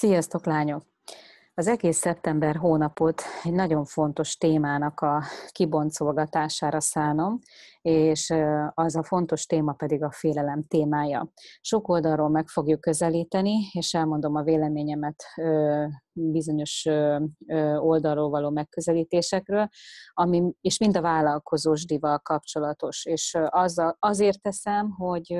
Sziasztok, lányok! Az egész szeptember hónapot egy nagyon fontos témának a kiboncolgatására szánom, és az a fontos téma pedig a félelem témája. Sok oldalról meg fogjuk közelíteni, és elmondom a véleményemet bizonyos oldalról való megközelítésekről, ami, és mind a vállalkozósdival kapcsolatos. És az, azért teszem, hogy,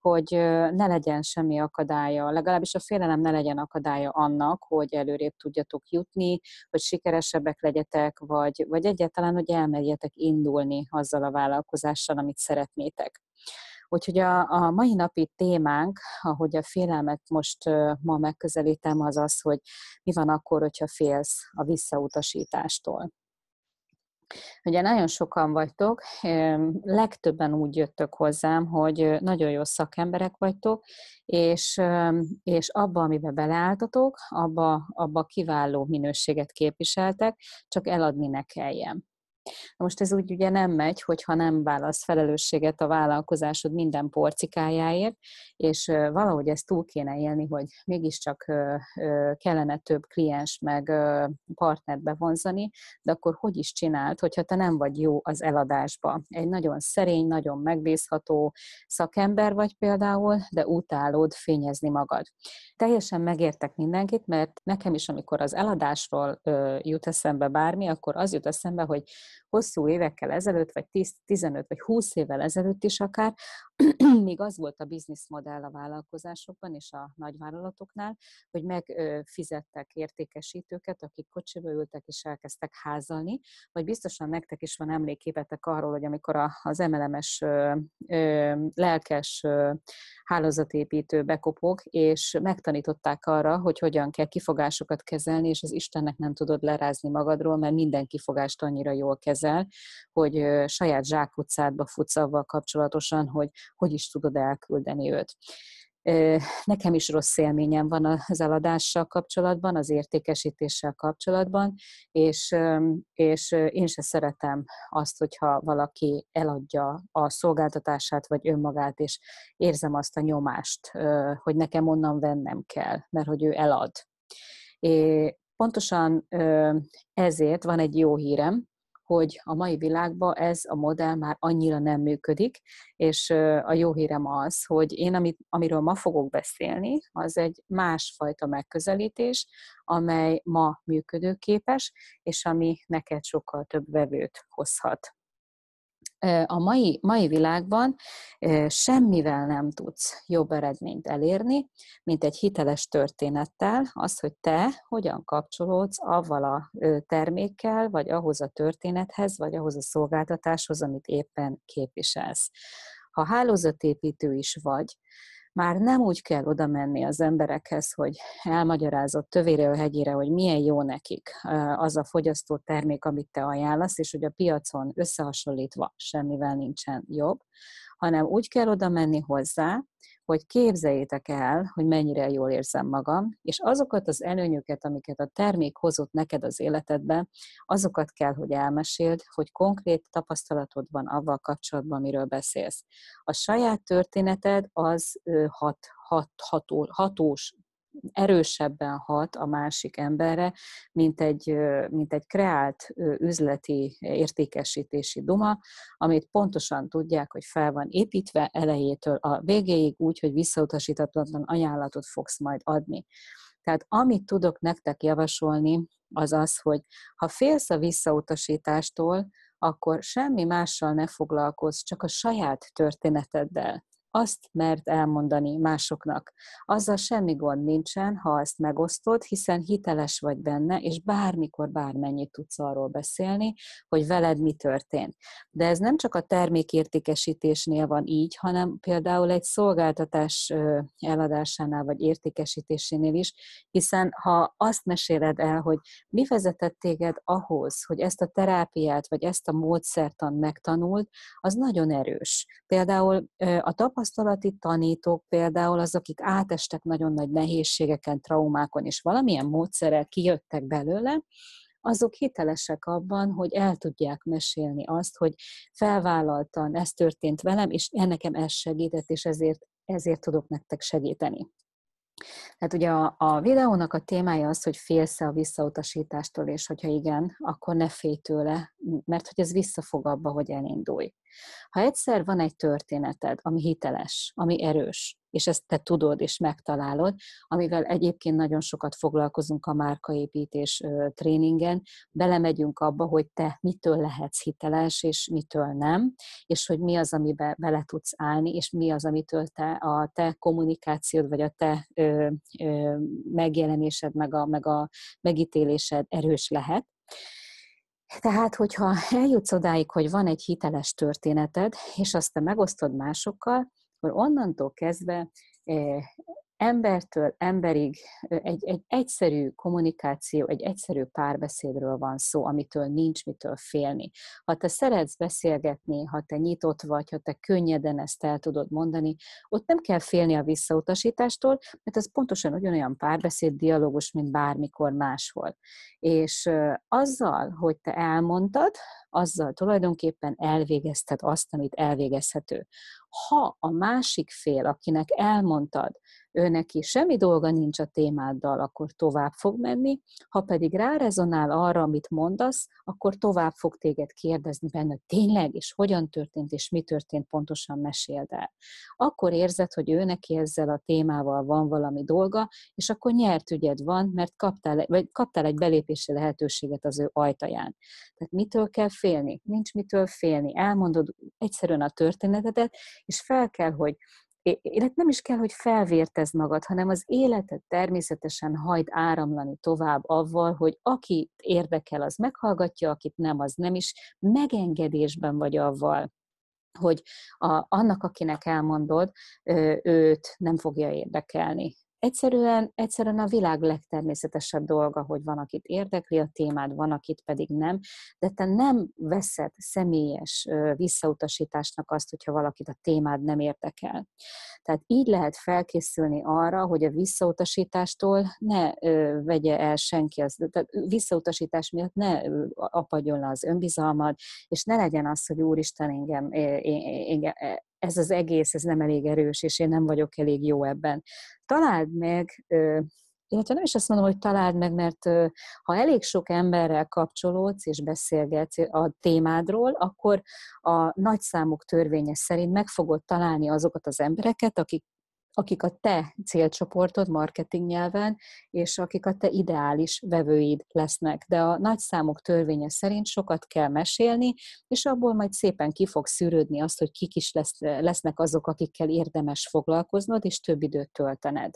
hogy ne legyen semmi akadálya, legalábbis a félelem ne legyen akadálya annak, hogy előrébb tudjatok jutni, hogy sikeresebbek legyetek, vagy, vagy egyáltalán, hogy elmerjetek indulni azzal a vállalkozással, amit szeretnétek. Úgyhogy a, a mai napi témánk, ahogy a félelmet most ma megközelítem, az az, hogy mi van akkor, hogyha félsz a visszautasítástól. Ugye nagyon sokan vagytok, legtöbben úgy jöttök hozzám, hogy nagyon jó szakemberek vagytok, és, és abba, amiben beleálltatok, abba, abba kiváló minőséget képviseltek, csak eladni ne kelljen. Na most ez úgy ugye nem megy, hogyha nem válasz felelősséget a vállalkozásod minden porcikájáért, és valahogy ezt túl kéne élni, hogy mégiscsak kellene több kliens meg partnert bevonzani, de akkor hogy is csinált, hogyha te nem vagy jó az eladásba. Egy nagyon szerény, nagyon megbízható szakember vagy például, de utálod fényezni magad. Teljesen megértek mindenkit, mert nekem is, amikor az eladásról jut eszembe bármi, akkor az jut eszembe, hogy hosszú évekkel ezelőtt, vagy 10, 15 vagy 20 évvel ezelőtt is akár, még az volt a bizniszmodell a vállalkozásokban és a nagyvállalatoknál, hogy megfizettek értékesítőket, akik kocsiba ültek és elkezdtek házalni, vagy biztosan nektek is van emléképetek arról, hogy amikor az MLMS lelkes hálózatépítő bekopog, és megtanították arra, hogy hogyan kell kifogásokat kezelni, és az Istennek nem tudod lerázni magadról, mert minden kifogást annyira jól kezel, hogy saját zsákutcádba futsz avval kapcsolatosan, hogy hogy is tudod elküldeni őt. Nekem is rossz élményem van az eladással kapcsolatban, az értékesítéssel kapcsolatban, és, és én se szeretem azt, hogyha valaki eladja a szolgáltatását vagy önmagát, és érzem azt a nyomást, hogy nekem onnan vennem kell, mert hogy ő elad. É, pontosan ezért van egy jó hírem, hogy a mai világban ez a modell már annyira nem működik, és a jó hírem az, hogy én, amit, amiről ma fogok beszélni, az egy másfajta megközelítés, amely ma működőképes, és ami neked sokkal több vevőt hozhat a mai, mai világban semmivel nem tudsz jobb eredményt elérni, mint egy hiteles történettel, az, hogy te hogyan kapcsolódsz avval a termékkel, vagy ahhoz a történethez, vagy ahhoz a szolgáltatáshoz, amit éppen képviselsz. Ha hálózatépítő is vagy, már nem úgy kell oda menni az emberekhez, hogy elmagyarázott tövére a hegyére, hogy milyen jó nekik az a fogyasztó termék, amit te ajánlasz, és hogy a piacon összehasonlítva semmivel nincsen jobb, hanem úgy kell oda menni hozzá, hogy képzeljétek el, hogy mennyire jól érzem magam, és azokat az előnyöket, amiket a termék hozott neked az életedbe, azokat kell, hogy elmeséld, hogy konkrét tapasztalatod van avval kapcsolatban, miről beszélsz. A saját történeted az hat, hat, ható, hatós erősebben hat a másik emberre, mint egy, mint egy kreált üzleti értékesítési duma, amit pontosan tudják, hogy fel van építve elejétől a végéig úgy, hogy visszautasítatlan ajánlatot fogsz majd adni. Tehát amit tudok nektek javasolni, az az, hogy ha félsz a visszautasítástól, akkor semmi mással ne foglalkozz, csak a saját történeteddel azt mert elmondani másoknak. Azzal semmi gond nincsen, ha azt megosztod, hiszen hiteles vagy benne, és bármikor bármennyit tudsz arról beszélni, hogy veled mi történt. De ez nem csak a termékértékesítésnél van így, hanem például egy szolgáltatás eladásánál vagy értékesítésénél is, hiszen ha azt meséled el, hogy mi vezetett téged ahhoz, hogy ezt a terápiát vagy ezt a módszertan megtanult, az nagyon erős. Például a tapasztalat tapasztalati tanítók például az, akik átestek nagyon nagy nehézségeken, traumákon, és valamilyen módszerrel kijöttek belőle, azok hitelesek abban, hogy el tudják mesélni azt, hogy felvállaltan ez történt velem, és ennekem ez segített, és ezért, ezért tudok nektek segíteni. Hát ugye a, a videónak a témája az, hogy félsz a visszautasítástól, és hogyha igen, akkor ne félj tőle, mert hogy ez visszafog abba, hogy elindulj. Ha egyszer van egy történeted, ami hiteles, ami erős, és ezt te tudod és megtalálod, amivel egyébként nagyon sokat foglalkozunk a márkaépítés tréningen, belemegyünk abba, hogy te mitől lehetsz hiteles, és mitől nem, és hogy mi az, amiben bele tudsz állni, és mi az, amitől te, a te kommunikációd, vagy a te ö, ö, megjelenésed, meg a, meg a megítélésed erős lehet. Tehát, hogyha eljutsz odáig, hogy van egy hiteles történeted, és azt te megosztod másokkal, akkor onnantól kezdve eh, embertől emberig egy, egy egyszerű kommunikáció, egy egyszerű párbeszédről van szó, amitől nincs mitől félni. Ha te szeretsz beszélgetni, ha te nyitott vagy, ha te könnyeden ezt el tudod mondani, ott nem kell félni a visszautasítástól, mert ez pontosan ugyanolyan párbeszéd, dialógus, mint bármikor máshol. És azzal, hogy te elmondtad, azzal tulajdonképpen elvégezted azt, amit elvégezhető. Ha a másik fél, akinek elmondtad, ő neki semmi dolga nincs a témáddal, akkor tovább fog menni, ha pedig rárezonál arra, amit mondasz, akkor tovább fog téged kérdezni benne, tényleg, és hogyan történt, és mi történt, pontosan meséld el. Akkor érzed, hogy ő ezzel a témával van valami dolga, és akkor nyert ügyed van, mert kaptál, vagy kaptál egy belépési lehetőséget az ő ajtaján. Tehát mitől kell félni? Nincs mitől félni. Elmondod egyszerűen a történetedet, és fel kell, hogy illetve nem is kell, hogy felvértezd magad, hanem az életed természetesen hagyd áramlani tovább avval, hogy aki érdekel, az meghallgatja, akit nem, az nem is. Megengedésben vagy avval, hogy a, annak, akinek elmondod, őt nem fogja érdekelni egyszerűen, egyszerűen a világ legtermészetesebb dolga, hogy van, akit érdekli a témád, van, akit pedig nem, de te nem veszed személyes visszautasításnak azt, hogyha valakit a témád nem érdekel. Tehát így lehet felkészülni arra, hogy a visszautasítástól ne vegye el senki, az, tehát visszautasítás miatt ne apadjon le az önbizalmad, és ne legyen az, hogy úristen, engem, engem ez az egész, ez nem elég erős, és én nem vagyok elég jó ebben. Találd meg, illetve nem is azt mondom, hogy találd meg, mert ha elég sok emberrel kapcsolódsz és beszélgetsz a témádról, akkor a nagyszámok törvénye szerint meg fogod találni azokat az embereket, akik akik a te célcsoportod marketing nyelven, és akik a te ideális vevőid lesznek. De a nagy számok törvénye szerint sokat kell mesélni, és abból majd szépen ki fog szűrődni azt, hogy kik is lesz, lesznek azok, akikkel érdemes foglalkoznod, és több időt töltened.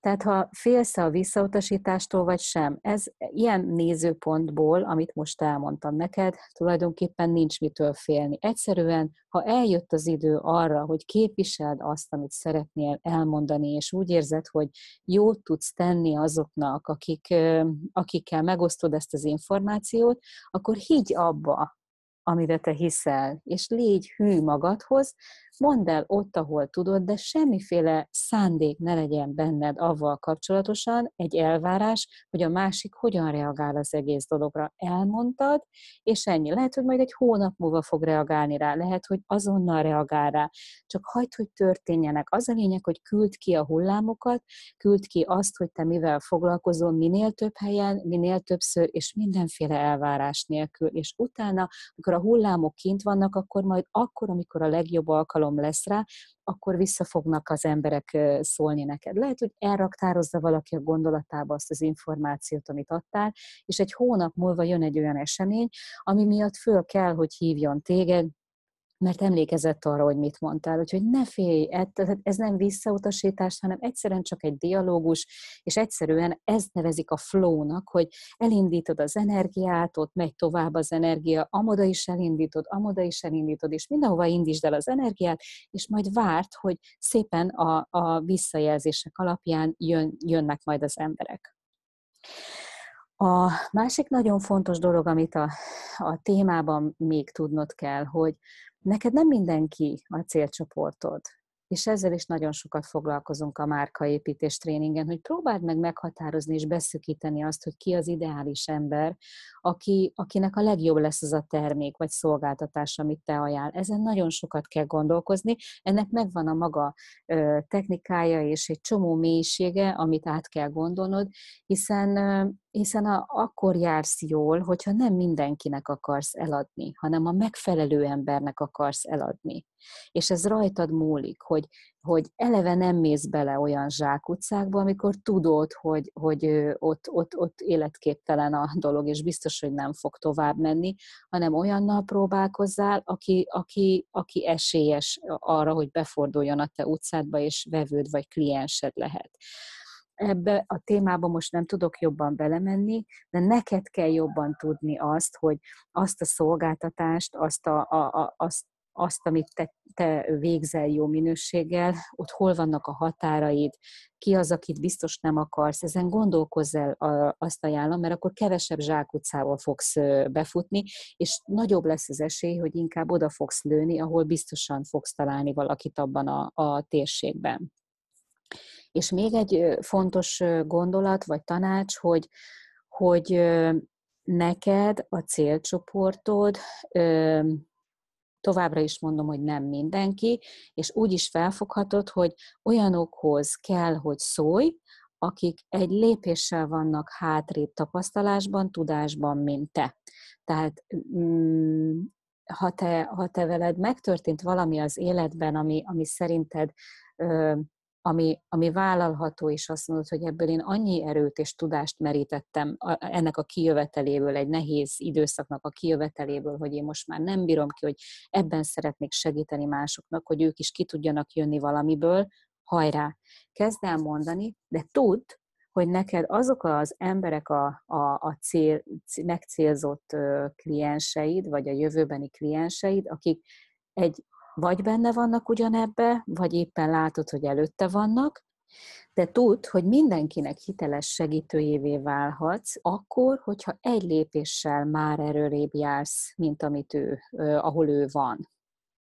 Tehát ha félsz a visszautasítástól, vagy sem, ez ilyen nézőpontból, amit most elmondtam neked, tulajdonképpen nincs mitől félni. Egyszerűen, ha eljött az idő arra, hogy képviseld azt, amit szeretnél elmondani, és úgy érzed, hogy jót tudsz tenni azoknak, akik, akikkel megosztod ezt az információt, akkor higgy abba, amire te hiszel, és légy hű magadhoz, mondd el ott, ahol tudod, de semmiféle szándék ne legyen benned avval kapcsolatosan, egy elvárás, hogy a másik hogyan reagál az egész dologra. Elmondtad, és ennyi. Lehet, hogy majd egy hónap múlva fog reagálni rá, lehet, hogy azonnal reagál rá. Csak hagyd, hogy történjenek. Az a lényeg, hogy küld ki a hullámokat, küld ki azt, hogy te mivel foglalkozol minél több helyen, minél többször, és mindenféle elvárás nélkül. És utána, amikor a hullámok kint vannak, akkor majd akkor, amikor a legjobb alkalom alkalom lesz rá, akkor vissza fognak az emberek szólni neked. Lehet, hogy elraktározza valaki a gondolatába azt az információt, amit adtál, és egy hónap múlva jön egy olyan esemény, ami miatt föl kell, hogy hívjon téged, mert emlékezett arra, hogy mit mondtál, úgyhogy ne félj, ez nem visszautasítás, hanem egyszerűen csak egy dialógus, és egyszerűen ezt nevezik a flow-nak, hogy elindítod az energiát, ott megy tovább az energia, amoda is elindítod, amoda is elindítod, és mindenhova indítsd el az energiát, és majd várt, hogy szépen a, a visszajelzések alapján jön, jönnek majd az emberek. A másik nagyon fontos dolog, amit a, a témában még tudnod kell, hogy neked nem mindenki a célcsoportod. és ezzel is nagyon sokat foglalkozunk a márkaépítés tréningen, hogy próbáld meg meghatározni és beszűkíteni azt, hogy ki az ideális ember, aki, akinek a legjobb lesz az a termék vagy szolgáltatás, amit te ajánl. Ezen nagyon sokat kell gondolkozni, ennek megvan a maga ö, technikája és egy csomó mélysége, amit át kell gondolnod, hiszen hiszen a, akkor jársz jól, hogyha nem mindenkinek akarsz eladni, hanem a megfelelő embernek akarsz eladni. És ez rajtad múlik, hogy, hogy eleve nem mész bele olyan zsákutcákba, amikor tudod, hogy, hogy ott, ott, ott életképtelen a dolog, és biztos, hogy nem fog tovább menni, hanem olyannal próbálkozzál, aki, aki, aki esélyes arra, hogy beforduljon a te utcádba, és vevőd vagy kliensed lehet ebbe a témába most nem tudok jobban belemenni, de neked kell jobban tudni azt, hogy azt a szolgáltatást, azt, a, a, a, azt, azt amit te, te végzel jó minőséggel, ott hol vannak a határaid, ki az, akit biztos nem akarsz, ezen gondolkozz el, azt ajánlom, mert akkor kevesebb zsákutcával fogsz befutni, és nagyobb lesz az esély, hogy inkább oda fogsz lőni, ahol biztosan fogsz találni valakit abban a, a térségben. És még egy fontos gondolat vagy tanács, hogy, hogy neked a célcsoportod, továbbra is mondom, hogy nem mindenki, és úgy is felfoghatod, hogy olyanokhoz kell, hogy szólj, akik egy lépéssel vannak hátrébb tapasztalásban, tudásban, mint te. Tehát mm, ha te, ha te veled megtörtént valami az életben, ami, ami szerinted ami, ami vállalható, és azt mondod, hogy ebből én annyi erőt és tudást merítettem ennek a kijöveteléből, egy nehéz időszaknak a kijöveteléből, hogy én most már nem bírom ki, hogy ebben szeretnék segíteni másoknak, hogy ők is ki tudjanak jönni valamiből, hajrá! Kezd el mondani, de tudd, hogy neked azok az emberek a, a, a cél, megcélzott klienseid, vagy a jövőbeni klienseid, akik egy vagy benne vannak ugyanebbe, vagy éppen látod, hogy előtte vannak, de tudd, hogy mindenkinek hiteles segítőjévé válhatsz, akkor, hogyha egy lépéssel már erőrébb jársz, mint amit ő, ahol ő van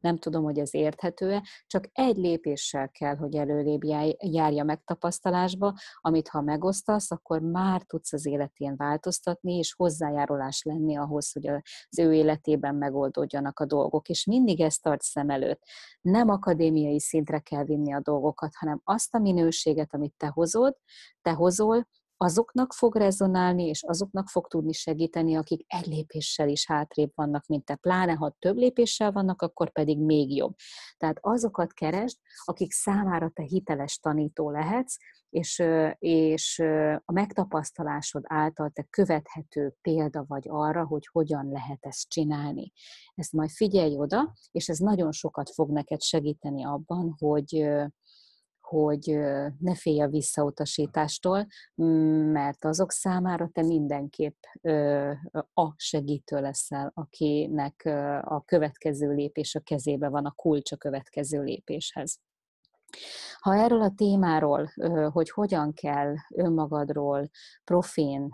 nem tudom, hogy ez érthető-e, csak egy lépéssel kell, hogy előrébb járja megtapasztalásba, amit ha megosztasz, akkor már tudsz az életén változtatni, és hozzájárulás lenni ahhoz, hogy az ő életében megoldódjanak a dolgok. És mindig ezt tart szem előtt. Nem akadémiai szintre kell vinni a dolgokat, hanem azt a minőséget, amit te hozod, te hozol, azoknak fog rezonálni, és azoknak fog tudni segíteni, akik egy lépéssel is hátrébb vannak, mint te. Pláne, ha több lépéssel vannak, akkor pedig még jobb. Tehát azokat keresd, akik számára te hiteles tanító lehetsz, és, és a megtapasztalásod által te követhető példa vagy arra, hogy hogyan lehet ezt csinálni. Ezt majd figyelj oda, és ez nagyon sokat fog neked segíteni abban, hogy, hogy ne félj a visszautasítástól, mert azok számára te mindenképp a segítő leszel, akinek a következő lépés a kezébe van, a kulcs a következő lépéshez. Ha erről a témáról, hogy hogyan kell önmagadról profén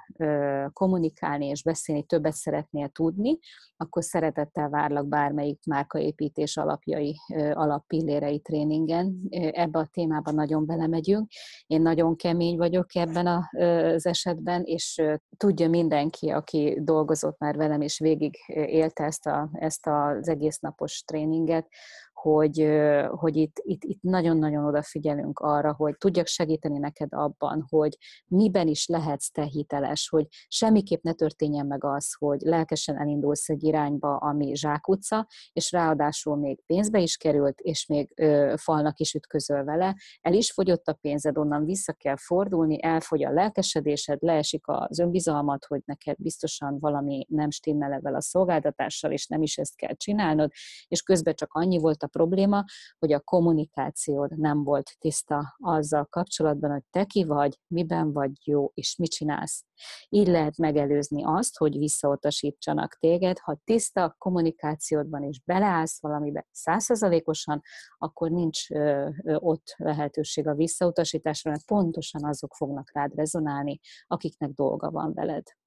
kommunikálni és beszélni, többet szeretnél tudni, akkor szeretettel várlak bármelyik márkaépítés alapjai, alappillérei tréningen. Ebbe a témába nagyon belemegyünk. Én nagyon kemény vagyok ebben az esetben, és tudja mindenki, aki dolgozott már velem, és végig élte ezt, a, ezt az egész napos tréninget, hogy, hogy itt, itt, itt nagyon-nagyon odafigyelünk arra, hogy tudjak segíteni neked abban, hogy miben is lehetsz te hiteles, hogy semmiképp ne történjen meg az, hogy lelkesen elindulsz egy irányba, ami zsákutca, és ráadásul még pénzbe is került, és még ö, falnak is ütközöl vele, el is fogyott a pénzed, onnan vissza kell fordulni, elfogy a lelkesedésed, leesik az önbizalmat, hogy neked biztosan valami nem stimmel ebben a szolgáltatással, és nem is ezt kell csinálnod, és közben csak annyi volt a probléma, hogy a kommunikációd nem volt tiszta azzal kapcsolatban, hogy te ki vagy, miben vagy jó, és mit csinálsz. Így lehet megelőzni azt, hogy visszautasítsanak téged. Ha tiszta kommunikációdban is beleállsz valamibe százszerzalékosan, akkor nincs ö, ö, ott lehetőség a visszautasításra, mert pontosan azok fognak rád rezonálni, akiknek dolga van veled.